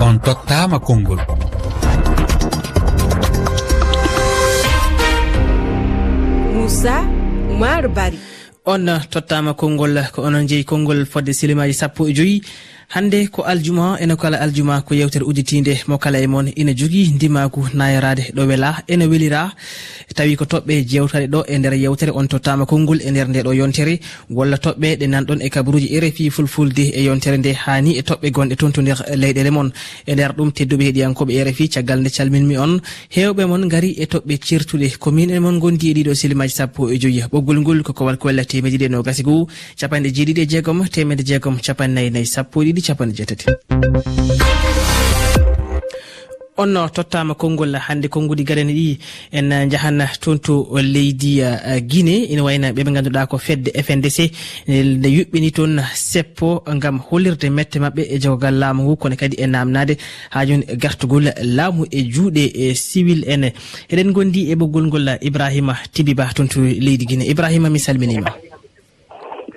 on tottama konngol. Moussa oumar bari. On tottama konngol ko onon jeeyi konngol fodde silimaji sappo e joyyi hande ko aljuma ene kala aljuma ko yewtere udditinde mo kala e moon ina jogui ndimagu nayorade ɗo weela ene welira. Tawi ko toɓɓe jewtaɗe ɗo e nder yewtere on tottama konngol e nder nde ɗo yontere. Walla toɓɓe ɗe nanɗon e kabaruji rfi fulfulde e yontere nde. Hani e toɓɓe gonɗe toon to nder leyɗele moon e nder ɗum tedduɓe heeɗiyankoɓe rfi caggal nde calminmi on. Hewɓe moon gaari e toɓɓe certuɗe komin en moon gondi e ɗiɗo silimaji sappo e joyi. Ɓoggol ngol ko kowal ko wella temeɗiɗi e nogasi goo capanɗe jeeɗiɗi e jeegom temedde jeegom capannayyi nayyi sappo e ɗiɗi. ɗiɗi capanɗe jeetati. On tottama konngol hannde konnguɗi gadane ɗi en jahan toon to leydi eh, guine ina wayna ɓeɓe ganduɗa ko fedde fndc nde yuɓɓini toon seppo gam hollirde mette mabɓe e jogogal laamu ngu. Kono kadi e namnade ha joni gartugol laamu e juuɗe e civil en. Eɗen gondi e ɓoggol ngol ibrahima tibiba toon to leydi guine ibrahima mi salminima.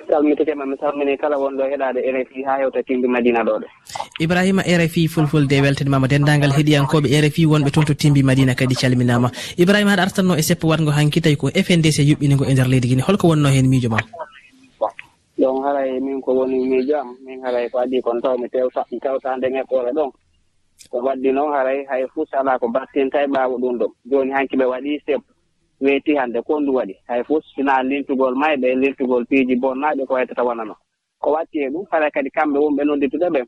calmitikema mi salmini kala wonɗo heɗade rfi ha hewta timbi madina ɗo ɗe. Ibrahima rfi fulfulde e weltanimama dendagal heeɗiyankoɓe rfi wonɓe toon to timbi madina kadi calminama. Ibrahima haɗa artanno e seppo watgo hanki tawi ko fndc e yuɓɓinigo e nder leydi guine holko wonno hen miijo ma? Ɗon haray min ko woni miijo am min haray ko adi kon taw mi tewta mi tewta nden e ɗon. Ko waddi noon haray hay fuu so ala ko battinta e ɓaawo ɗum ɗon joni hanki ɓe waɗi sep weeti hannde ko ndu waɗi. Hay fof sina limtugol mayɓe e limtugol piiji bonnaaɓe ko waytata wonano ko watti e ɗum hara kadi kamɓe wonɓe noddirtuɗe ɓen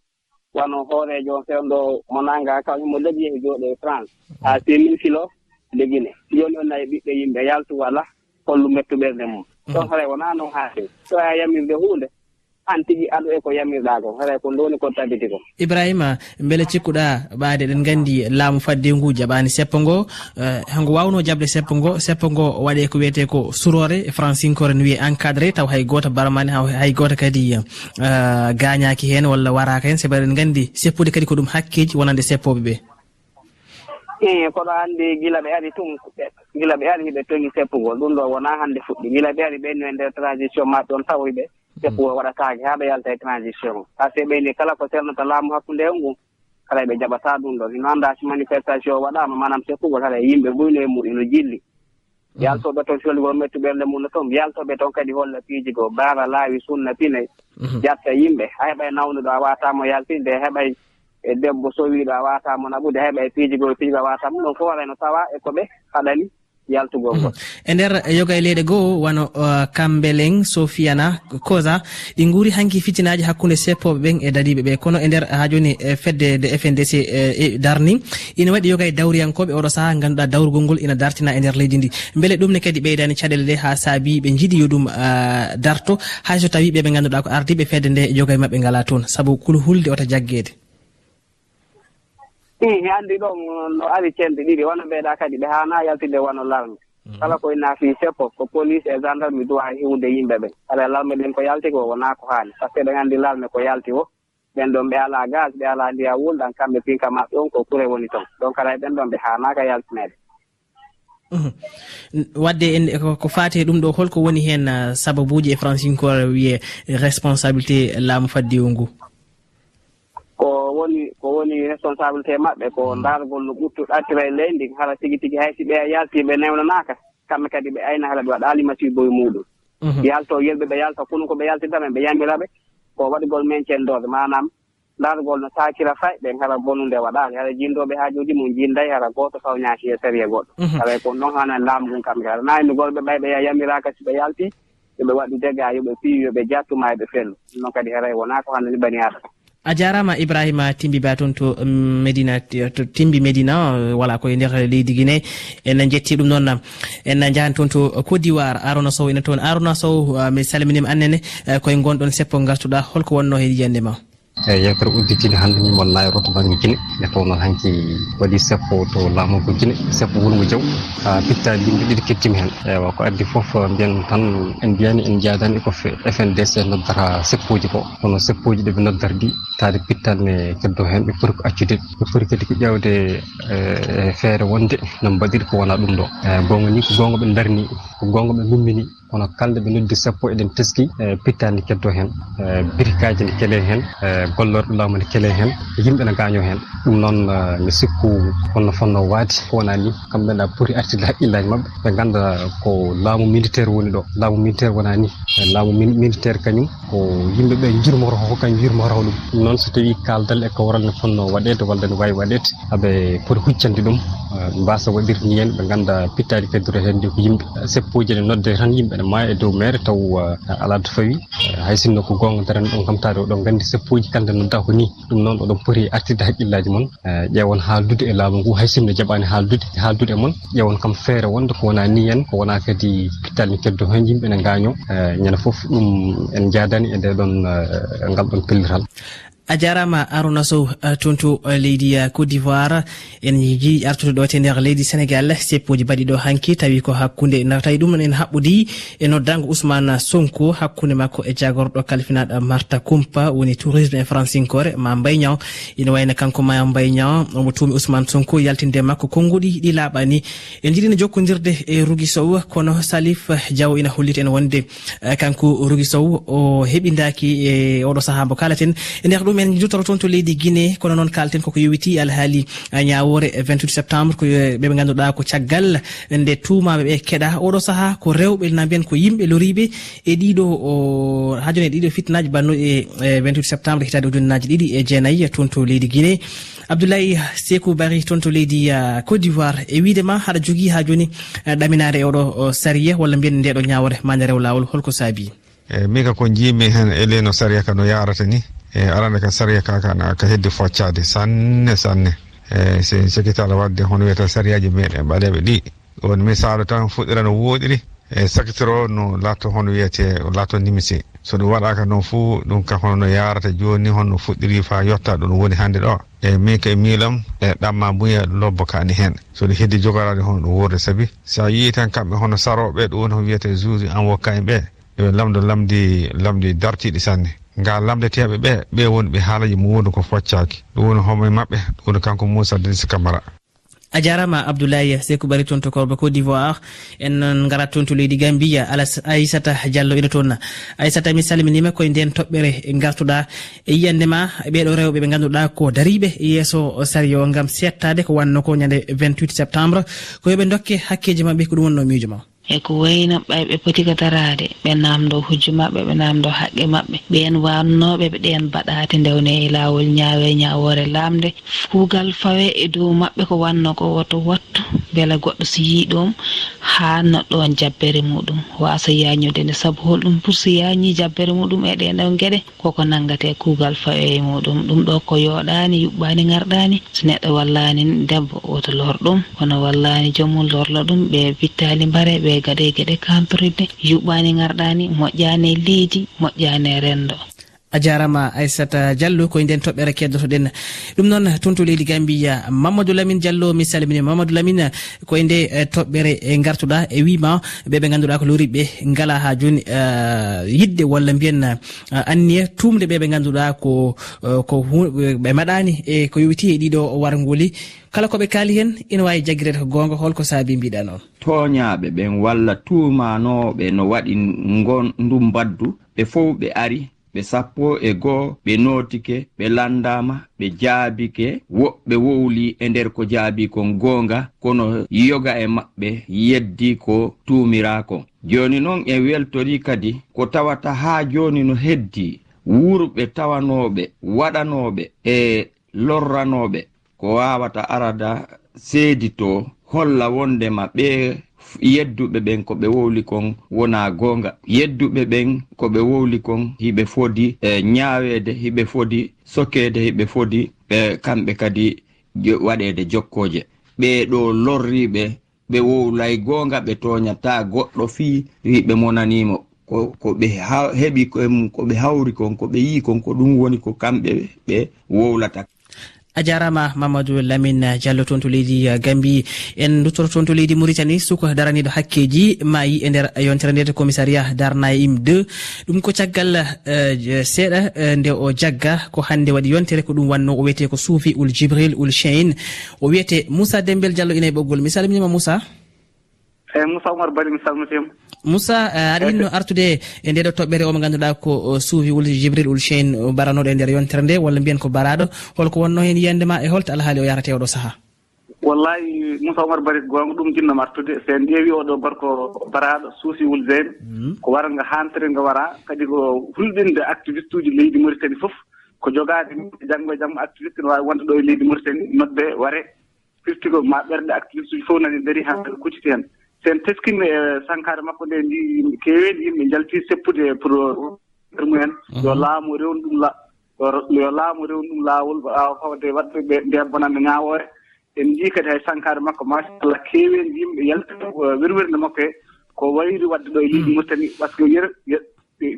wano hoorejo on fewnɗo mo nannga kañum mo ladi yehi jooɗo e france. Haa simin filo de guine jooni on nayi ɓiɓɓe yimɓe yaltu wala hollu mettuɓerde mum. Mm. Ɗon haray wonaa noon haa haade so a yamirde huunde an tigi aɗa e ko yamirɗa ko haɗa ko ndowni ko tabiti ko. Ibrahima beele cikkuɗa ɓaade eɗen gandi laamu faddengu jaɓani seppo ngo. Eh, Hango wawno jaɓde seppo ngo seppo ngo waɗe ko wiyete ko surore e francinkore ne wiye encadré taw hay goto baramani hay goto kadi eh, gañaki hen walla waraka hen sabi eɗen gandi seppude kadi ko ɗum hakkeji wonande seppoɓe ɓe eyi eh, koɗo anndi gila ɓe ari tun gila ɓe ari hiɓe togi seppugol ɗum ɗo wona hannde fuɗɗi. Gila ɓe ari ɓenni e nder transition maɓɓe on tawoyɓe tefuwo mm. waɗataake haa ɓe yalta e transition. O haa se ɓeyni kala ko sernata laamu hakkunde en ngun haɗa ɓe jaɓataa ɗum ɗon ino annda si manifestation o waɗaama manam tekkugol haɗa e yimɓe mbuyno e mum ino jilli. Mm. Yaltoɓe toon soligol mettuɓerde mum no toon yaltoɓe toon kadi holla piiji goo baara laawi sunna pine mm-hmm. jatta yimɓe. A heɓa nawnuɗo a waataamo yaltinde heɓay e debbo sowiiɗo a waataamo naɓude heɓa e piiji goo piiji goo a waataamo. Ɗum fof warayno tawa e ko ɓe haɗani. yaltugol mhm. ngol. E nder yoga e leyɗe goho wano uh, kambeleng sofiana cosa ɗi guuri hanki fitinaji hakkude seppoɓe ɓen e dadiɓe ɓe. Kono e nder ha joni e fedde de fndc e, e darni ina waɗi yoga e dawriyankoɓe. Oɗo saaha ganduɗa dawrugol ngol ina dartina e nder leydi ndi. Beele ɗum ne kadi ɓeydani caɗele ɗe ha saabi ɓe jiiɗi yo ɗum uh, darto. Hayso tawi ɓe ɓe ganduɗa ko ardiɓe fedde nde yoga e mabɓe ngala toon. Saabu kulhulde ota jaggede i anndi ɗon mm, no ari celɗe ɗiɗi. Wona ɓeeɗa kadi ɓe haana yaltinde wano larme mhm. kala koye naafi seppo ko police e gendarme duwa hiwde yimɓe ɓen ala larme ɗen ko yalti ko wonaa ko haani. Par ce que ɗen anndi larme ko yalti o ɓen ɗon ɓe alaa gas ɓe alaa ndiya wulɗan kamɓe pinka maɓɓe on ko kure woni toon donc kala e ɓen ɗon ɓe haanaaka yaltineede. Mhm. Wadde en e ko faati ɗum ɗo holko woni heen uh, sababuuji e francinkoore wiye responsabilité laamu faddiwo nguu woni ko woni responsabilité maɓɓe ko hmm. ndaargol no ɓurtuɗo artira e leydi ndi hara tigi tigi hay si ɓe yaltiɓe newnanaaka kamɓe kadi ɓe ayna hara ɓe waɗa alimati e boye muɗum. Mhm. Yalto yelɓe ɓe yalta kono ko ɓe yaltinta men ɓe yammiraɓe ko waɗigol men cenndode manam ndaargol no sakira fay ɓen hara bonunde waɗaali hara jindoɓe haajuji mum jinday hara gooto fawñaaki e série goɗɗo. Mhm. Hara ko noon hana laamu ɗum kam hara naaynugolɓe ɓay ɓe yamiraaka si ɓe yaltii yoɓe waɗi dégat yoɓe piiwi yoɓe jattuma eɓe fellu. Ɗum noon kadi haray wonaa ko hannani bani aadama. a jarama ibrahima timbi ba toon to um, médina eh, to timbi médina voilà eh, koye nder leydi guiné en jetti ɗum noon en jahan toon to côte d'ivoire arona sow ene toon arona sow eh, mi salminima annene koye gonɗon seppo gartuɗa holko wonno heeɗi yiyande ma. eyi yewtere udditide hannde min wonnaa e roto baŋnge gine nde tawno hanki waɗi seppo to laamugo gine seppo wulngo jaw. Ha pittaji ɗimɓe ɗiɗi kettimi heen ewa ko addi fof mbiyen tan en mbiyani en jaadani ko e e fndc e noddata seppoji ko. Kono seppoji ɗeɓe noddata ɗi taade pittanne keddo heen ɓe pooti ko accude. Ɓe pooti kadi ko ƴewde e feere wonde no mbaɗiri ko wona ɗum ɗo. Gonga ni ko gonga ɓe darni ko gonga ɓe gummini kono kalde ɓe noddi sappo eɗen teski e pittadi ndi keddo hen e birikaji ne keele hen e gollorɗo laamu ne keele hen yimɓe ne gaño hen. Ɗum noon mi sikku holno fonno waadi wona ni kamɓena pooti artirde haqqillaji mabɓe ɓe ganda ko laamu militaire woni ɗo. Laamu militaire wona ni. Laamu militaire kañum ko yimɓeɓe jirmoro ko kañ wirmoro ɗum. Noon so tawi kaldal e ko woralne fonno waɗede walla ne wawi waɗede aɓe poti huccande ɗum eh, mbasa waɗirde hen ɓe ganda pittali feddore hen ndi ko yimɓe. Seppoji ene nodde tan yimɓe ne maya e dow maire taw eh, ala to fawi. Eh, hay sinno ko gonga darani ɗon kam tade oɗon gandi seppoji kamde nodda ko ni ɗum noon oɗon poti artirde haqqillaji moon ƴewon haaldude e laamu ngu. Hay sinno jaɓani haaldude haaldude e moon ƴewon kam feere wonde ko wona ni hen ko wona kadi pittali ne keddo hen yimɓe ne gaño ñande foof ɗum en jadani e nde ɗon eh, ngal ɗon pellital. a jarama aruna sow tonto leydi côte d'ivoire. En jii artude ɗo te nder leydi sénégal. Seppoji mbaɗi ɗo hanki tawi ko hakkude tawi ɗum. Non en haɓɓodi e noddago ousmane sonko. Hakkude makko e jagorɗo kalfinaɗo marta coumpa woni tourisme e francinkore ma mbayñaw ina wayno kanko ma mbayñaw omo tumi ousmane sonko yaltinde makko konnguɗi ɗi laaɓani. En jiɗino jokkodirde e rugui sow kono salif diaw ina hollita en wonde. Kanko rugui sow o heɓidaki e oɗo saaha mo kalaten. E nder ɗum men jutoro toon to leydi guine kono noon kalten koko yowiti alhaali ñawore 28 eh, septembre ko eh, ɓeɓe ganduɗa ko caggal nde tumaɓe ɓe keeɗa oɗo saaha ko rewɓe na mbiyan ko yimɓe loriɓe e ɗiɗo ha joni e ɗiɗo fitnaji bannuɗi e eh, 28 septembre hitade ujunnaji ɗiɗi e jeenayyi e toon to leydi guine abdoulaye sekou bari toon to leydi côte d'ivoire e widema haɗa jogui ha joni ɗaminare e oɗo sariya walla mbiyen ndeɗo ñawore made rew lawol holko saabi eyi mika ko jiimi hen e leyno sariya ka no yarata ni. e arande ka saria ka kana ka heddi foccade sanne sanne. Eh, e sen sakitala wadde hono wiyata sariyaji meɗen ɓaleɓe ɗi. On misalu tan fuɗɗira no woɗiri e eh, sakitoro no latto hono wiyete latto nimisi. So ɗum waɗaka noon fuu ɗum ka hono no yarata joni honno fuɗɗiri fa yetta ɗo ɗum woni hannde ɗo. E min ka miilam e ɗamma muya lobbo kani hen. So ɗum heddi jogorade hono ɗum wurde saabi sa yii tan kamɓe hono saroɓe ɗum woni ho wiyete juge en wokka en ɓe eɓe lamdo lamdi lamdi dartiɗi sanne. nga lamdeteɓe ɓe ɓe woni ɓe haalaji mum woni ko foccaki ɗum woni homo e mabɓe ɗum woni kanko moussa denis camara. A jarama abdoulaye seko ɓari toon to korba côte d'ivoire. En noon garat toon to leydi gambia ala aissata diallo ina toon aissata mi salminima koye nden toɓɓere gartuɗa e yiyandema ɓeɗo rewɓe ɓe ganduɗa ko dariɓe yesso sario gam settade ko wanno ko ñande 28 septembre. Ko yoɓe dokke hakkeji mabɓe ko ɗum wonno miijo ma. e ko ɓay ɓe poti ko darade ɓe namdo hujju maɓɓe ɓe namdo haqqe maɓɓe ɓen wannoɓe ɓe ɗen baɗate ndewne e lawol ñaawe ñawore lamde kuugal fawe e dow maɓɓe ko wanno ko woto wattu beele goɗɗo so yi ɗum hanno ɗon jabbere muɗum. Wasa yañude nde saabu holɗum pour so yañi jabbere muɗum e ɗen ɗon gueɗe koko nangate kuugal fawe e muɗum. Ɗum ɗo ko yoɗani yuɓɓani garɗani so neɗɗo wallani debbo woto lor ɗum kono wallani joomum lorlo ɗum ɓe bittali mbare ɓe gaɗe geɗe campride yuɓɓani garɗani moƴƴani e leydi moƴƴani e rendo. a jarama aissata diallo koye nden toɓɓere keddotoɗen. Ɗum noon toon to leydi gambia mamadou lamine diallo mi salmini. Mamadou lamine koye nde eh, toɓɓere eh, gartuɗa e wima ɓeɓe ganduɗa ko loriɓe ngala ha joni eh, yidde walla mbiyen anniya tumde ɓeɓe ganduɗa ko ko ɓe maɗani e ko yowiti e ɗiɗo wargoli kala koɓe kaali hen ina wawi jaggirede ko gonga holko saabi mbiɗa noon. Toñaɓe ɓen walla tumanoɓe no waɗi gon ndu baddu ɓe fof ɓe ari ɓe sappo e go'o ɓe nootike ɓe landama ɓe jaabike. Woɓɓe wowli e nder ko jaabi kon goonga kono yoga e maɓɓe yeddi ko tuumirakon joni noon en weltori kadi ko tawata haa joni no heddi wurɓe tawanoɓe waɗanoɓe e lorranoɓe ko wawata arada seedi to holla wondema ɓe yedduɓe ɓen ko ɓe wowli kon wona goonga. Yedduɓe ɓen ko ɓe wowli kon hiɓe fodi e ñaaweede hiɓe fodi sokeede hiɓe fodi ɓe kamɓe kadi waɗeede jokkooje. Ɓeeɗo lorriɓe ɓe wowlay goonga ɓe toñata goɗɗo fii hiɓe monanimo ko ɓe heɓi ko ɓe hawri kon ko ɓe yi kon ko ɗum woni ko kamɓe ɓe wowlata. a jarama mamadou lamine diallo toon to leydi gambi. En duttoro toon to leydi mauritanie suka daraniɗo hakkeji mayi e nder yontere ndede commissariat darnaim e 2 ɗum ko caggal eh, seeɗa eh, nde o jagga ko hande waɗi yontere ko ɗum wanno o wiyete ko suufi ul jibril ul chein o wiyete moussa dembel diallo ina e ɓoggol. Mi salminima moussa. Eyi moussa oumar bali mi salmitima. moussa eh, aɗa winno artude e ndeɗo toɓɓere omo ganduɗa ko eh, suufi wul jibril ul ulchaine eh, baranoɗo e nder yontere nde walla mbiyen ko baraɗo holko wonno hen yiyandema e holto alhaali o yarate oɗo saaha wallahi moussa oumar baris gonga ɗum jinnam artude. So en ƴeewi oɗo gorko baraɗo suusi wulzeyne hmm. ko wara nga hantere nga wara. Kadi ko hulɗinde activiste uji leydi maritani foof ko jogaade e janngo e jam activiste ne waawi wonde ɗo e leydi maritani nodde ware. Firti ko ma ɓernde activiste uji fof nani darii han kucciti hen. sen teskini e sankare makko nde ndi yimɓe keweni yimɓe jalti seppude e pour e mumen. Mhm. Yo laamu rewni ɗum la yo laamu rewni ɗum laawol ɓaawa fawde waɗɓeɓe nden bonande ñaawore. En njii kadi hay sankare makko machallah keewen yimɓe yalti mhm. e wirwirnde makko he ko wayri wadde ɗo e leydi mhm. murtani par ce que yer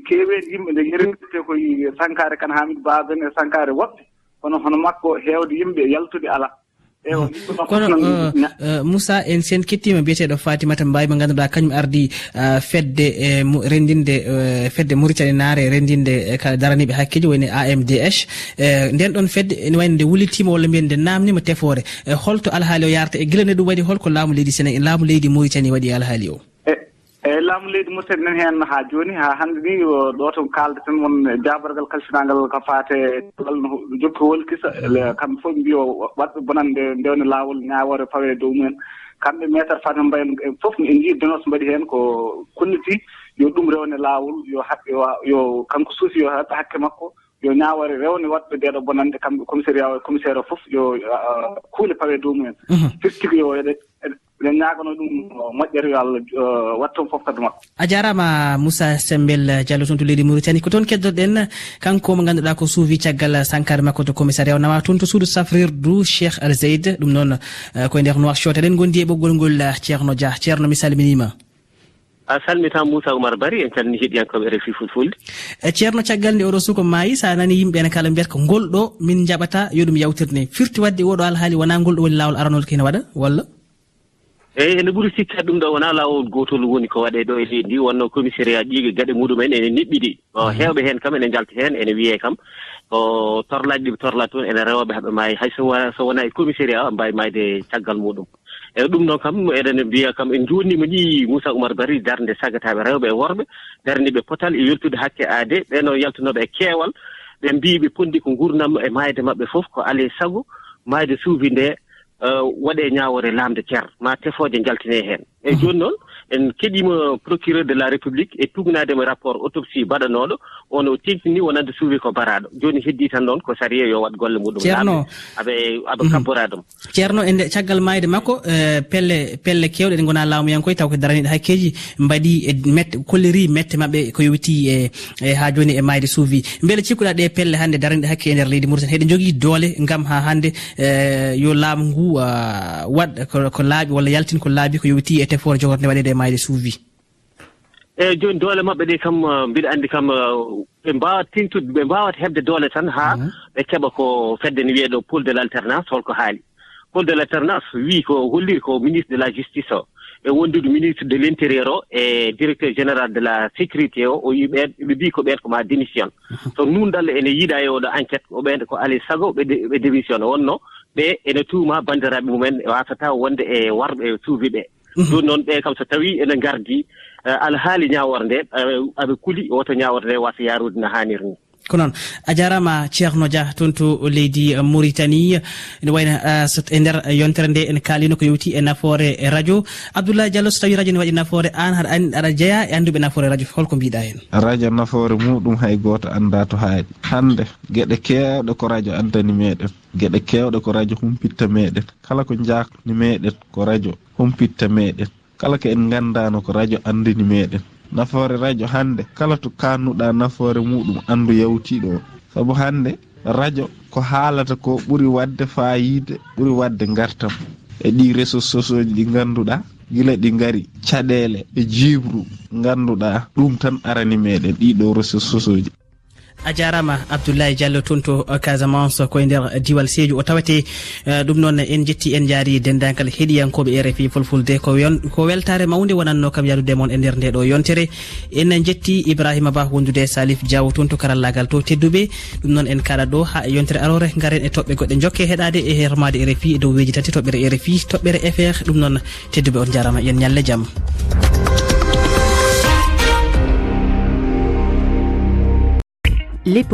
keewen yimɓe nde yerwirte koye sankare kan hamidou baben e sankare woɓɓe. Kono hono makko heewde yimɓe yaltude alaa Mm. kono uh, uh, moussa en sen kettima biyeteɗo fatimata mbawi mo ganduɗa kañum ardi uh, fedde e rendinde fedde mauritanie naare rendinde e ka daraniɓe hakkeji woni amdh e, nden ɗon fedde ene wayno nde wulitima walla mbiyen nde namnima tefore. E holto alhaali o yarta e guila nde ɗum waɗi holko laamu leydi sénégal laamu leydi mauritanie waɗi alhaali o. eyyi laamu leydi mauritanie nan hen ha joni ha hannde ni ɗo to kaldeten won jabargal kalfinangal ko fate jokki wolkisa kamɓe fof mbiyo waɗɓe bonande ndewne lawol ñawore fawe e dow mumen. Kamɓe métére fatima e mbayen fof en jii dénonce mbaɗi heen ko konniti yo ɗum rewne laawol yo haɓɓe yo kanko suufi yo haɓɓe hakke makko yo ñaawore rewne waɗɓe ɗeeɗo bonande kamɓe commissaire commissaire o fof yo kuule pawe e dow mumen. Mhm. Firtigi yo eɗe eɗen ñaagano ɗum moƴƴere yo allah uh, wat toon fof kadi makko. A jarama moussa sembel diallo toon to leydi mauritanie. Ko toon keddoɗen kanko mo ganduɗa ko suufi caggal sankare makko to commissariat o nawa toon to suudu safrirdu cheikh alzeyd ɗum noon uh, koye nder noir shot eɗen gondi e ɓoggol ngol uh, ceerno dia. Ceerno mi salminima. A salmitan moussa oumar bari en calmini heɗiyankoɓe e refi fulfulde ceerno caggal nde oɗo suuka maayi sa nani yimɓe ne kala mbiyata ko ngol ɗo min jaɓata yo ɗum yawtirne firti wadde oɗo alhaali wona ngol ɗo woni lawol aranol kene waɗa walla? eeyi ene ɓuri sikkade ɗum ɗo wonaa laawol gootol woni ko waɗee ɗo e leydi ndi. Wonno commissariat ƴiiga gaɗe muɗumen ene niɓɓiɗi o mhm. heewɓe heen kam ene njalta heen ene wiyee kam. Ko torlaaji ɗi ɓe torlaa toon ene rewɓe haɓe maayi hay so wonaa e commissariat ɓe mbaawi maayde caggal muɗum. Eyi ɗum noon kam eɗen mbiya kam en joonniima ɗi moussa oumar bari darnde sagataaɓe rewɓe e worɓe darniiɓe potal e yaltude hakke aade. Ɓeenoo yaltunooɓe e keewal. Ɓe mbii ɓe ponndi ko nguurnam e maayde maɓɓe fof ko alaa e sago maayde suufi ndee waɗe ñaawore laamde ceer ma tefooje jaltinee heen eeyi mhm. jooni noon en keɗima procureur de la république e tugnadema rapport autopsie baɗanoɗo. Ono tengtini wonande suuwi ko baraɗo. Joni heddi tan noon ko saria yo waɗ golle muɗum ceerno aɓe aɓe mm. kabboraaɗum ceerno e nde caggal mayde makko e, pelle pelle kewɗe ɗe gona laamuyankoye taw ko daraniɗe hakkeji mbaɗi e mette kolleri mette mabɓe ko yowiti e, e ha joni e mayde suufi beele cikkuɗa ɗe pelle hannde daraniɗe hakke e nder leydi mouritan heɗe jogui doole gam ha hannde e, yo laamu ngu waɗ ko laaɓi walla yaltin ko laaɓi ko yowiti e tefore jogorde waɗede e mayde suuvi. Eeyi jooni doole maɓɓe ɗe kam uh, mbiɗa anndi kam uh, ɓe mbaawa tintude ɓe mbaawat heɓde doole tan haa mhm. ɓe keɓa ko fedde no wiyee ɗo pôle de l' alternance holko haali. Pôle de l' alternance wii ko holliri ko ministre de la justice o. E wondude ministre de l' intérieur o e directeur général de la sécurité o o yi ɓeen ɓe mbi ko ɓeen ko maa démission. Mhm. So nuunɗal ene yiɗaa e oɗo enquête o ɓeen ko alay sago ɓe démission wonno ɓe ene tuuma banndiraaɓe mumen e wonde e warɓe suuvi ɓee Mhm. jooni noon ɓe kam so tawi ene gardi eh, alhaali ñawore nde eh, aɓe kuli woto ñawore nde wasa yarude no haaniri ni ko noon a jarama ceerno dia toon to leydi mauritanie. Ene wayno e nder yontere nde ene kaalino ko yewti e nafoore radio. Abdoulaye diallo so tawi radio ne waɗi nafoore an haɗa andi aɗa jeeya e anduɓe nafoore radio holko mbiɗa hen. Radio nafoore muɗum hay goto anda to haaɗi hande gueɗe kewɗe ko radio addani meɗen gueɗe kewɗe ko radio humpitta meɗen kala ko jakni meɗen ko radio humpitta meɗen kala ko en gandano ko radio andini meɗen nafoore radio hande kala to kannuɗa nafoore muɗum andu yawtiɗo saabu hande radio ko haalata ko ɓuuri wadde fayide ɓuuri wadde gartam e ɗi réseau sociaux ji ɗi ganduɗa gila ɗi gaari caɗele e jibru ganduɗa ɗum tan arani meɗen ɗiɗo réseau sociaux ji a jarama abdoulaye diallo toon to uh, casamance koye nder diwal seedio o tawate uh, ɗum noon en jetti en jaari dendagal heeɗiyankoɓe rfi fulfulde ko ko weltare mawde wonanno kam yadude moon e nder nde ɗo. Yontere en jetti ibrahima ba wondude salif diaw toon to karallagal to tedduɓe. Ɗum noon en kaɗa ɗo ha yontere arore garen e toɓɓe goɗɗe jokke heɗade e hermade rfi e dow weji tati toɓɓere rfi toɓɓere fr ɗum noon tedduɓe on jarama yen ñalle jaam les